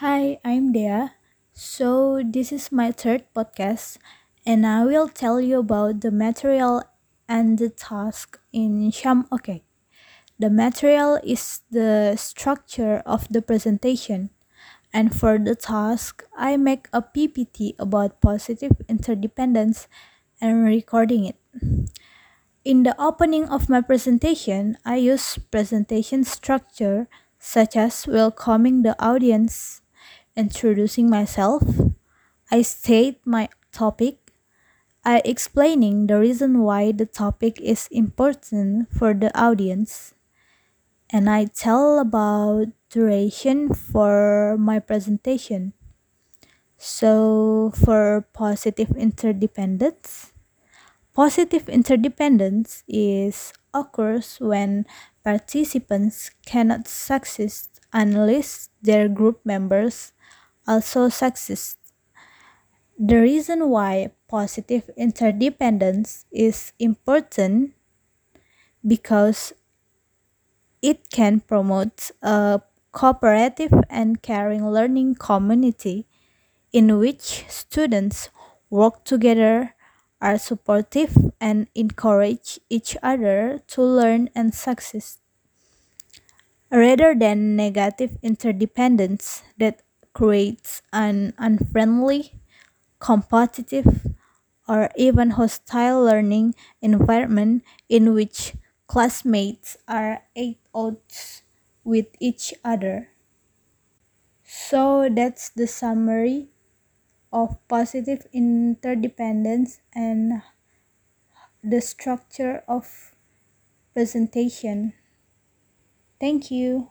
Hi, I'm Dea. So, this is my third podcast, and I will tell you about the material and the task in Sham OK. The material is the structure of the presentation, and for the task, I make a PPT about positive interdependence and recording it. In the opening of my presentation, I use presentation structure such as welcoming the audience, introducing myself, I state my topic, I explaining the reason why the topic is important for the audience, and I tell about duration for my presentation. So for positive interdependence, Positive interdependence is occurs when participants cannot succeed unless their group members also succeed. The reason why positive interdependence is important because it can promote a cooperative and caring learning community in which students work together are supportive and encourage each other to learn and succeed, rather than negative interdependence that creates an unfriendly, competitive, or even hostile learning environment in which classmates are at odds with each other. So that's the summary of positive interdependence and the structure of presentation. Thank you.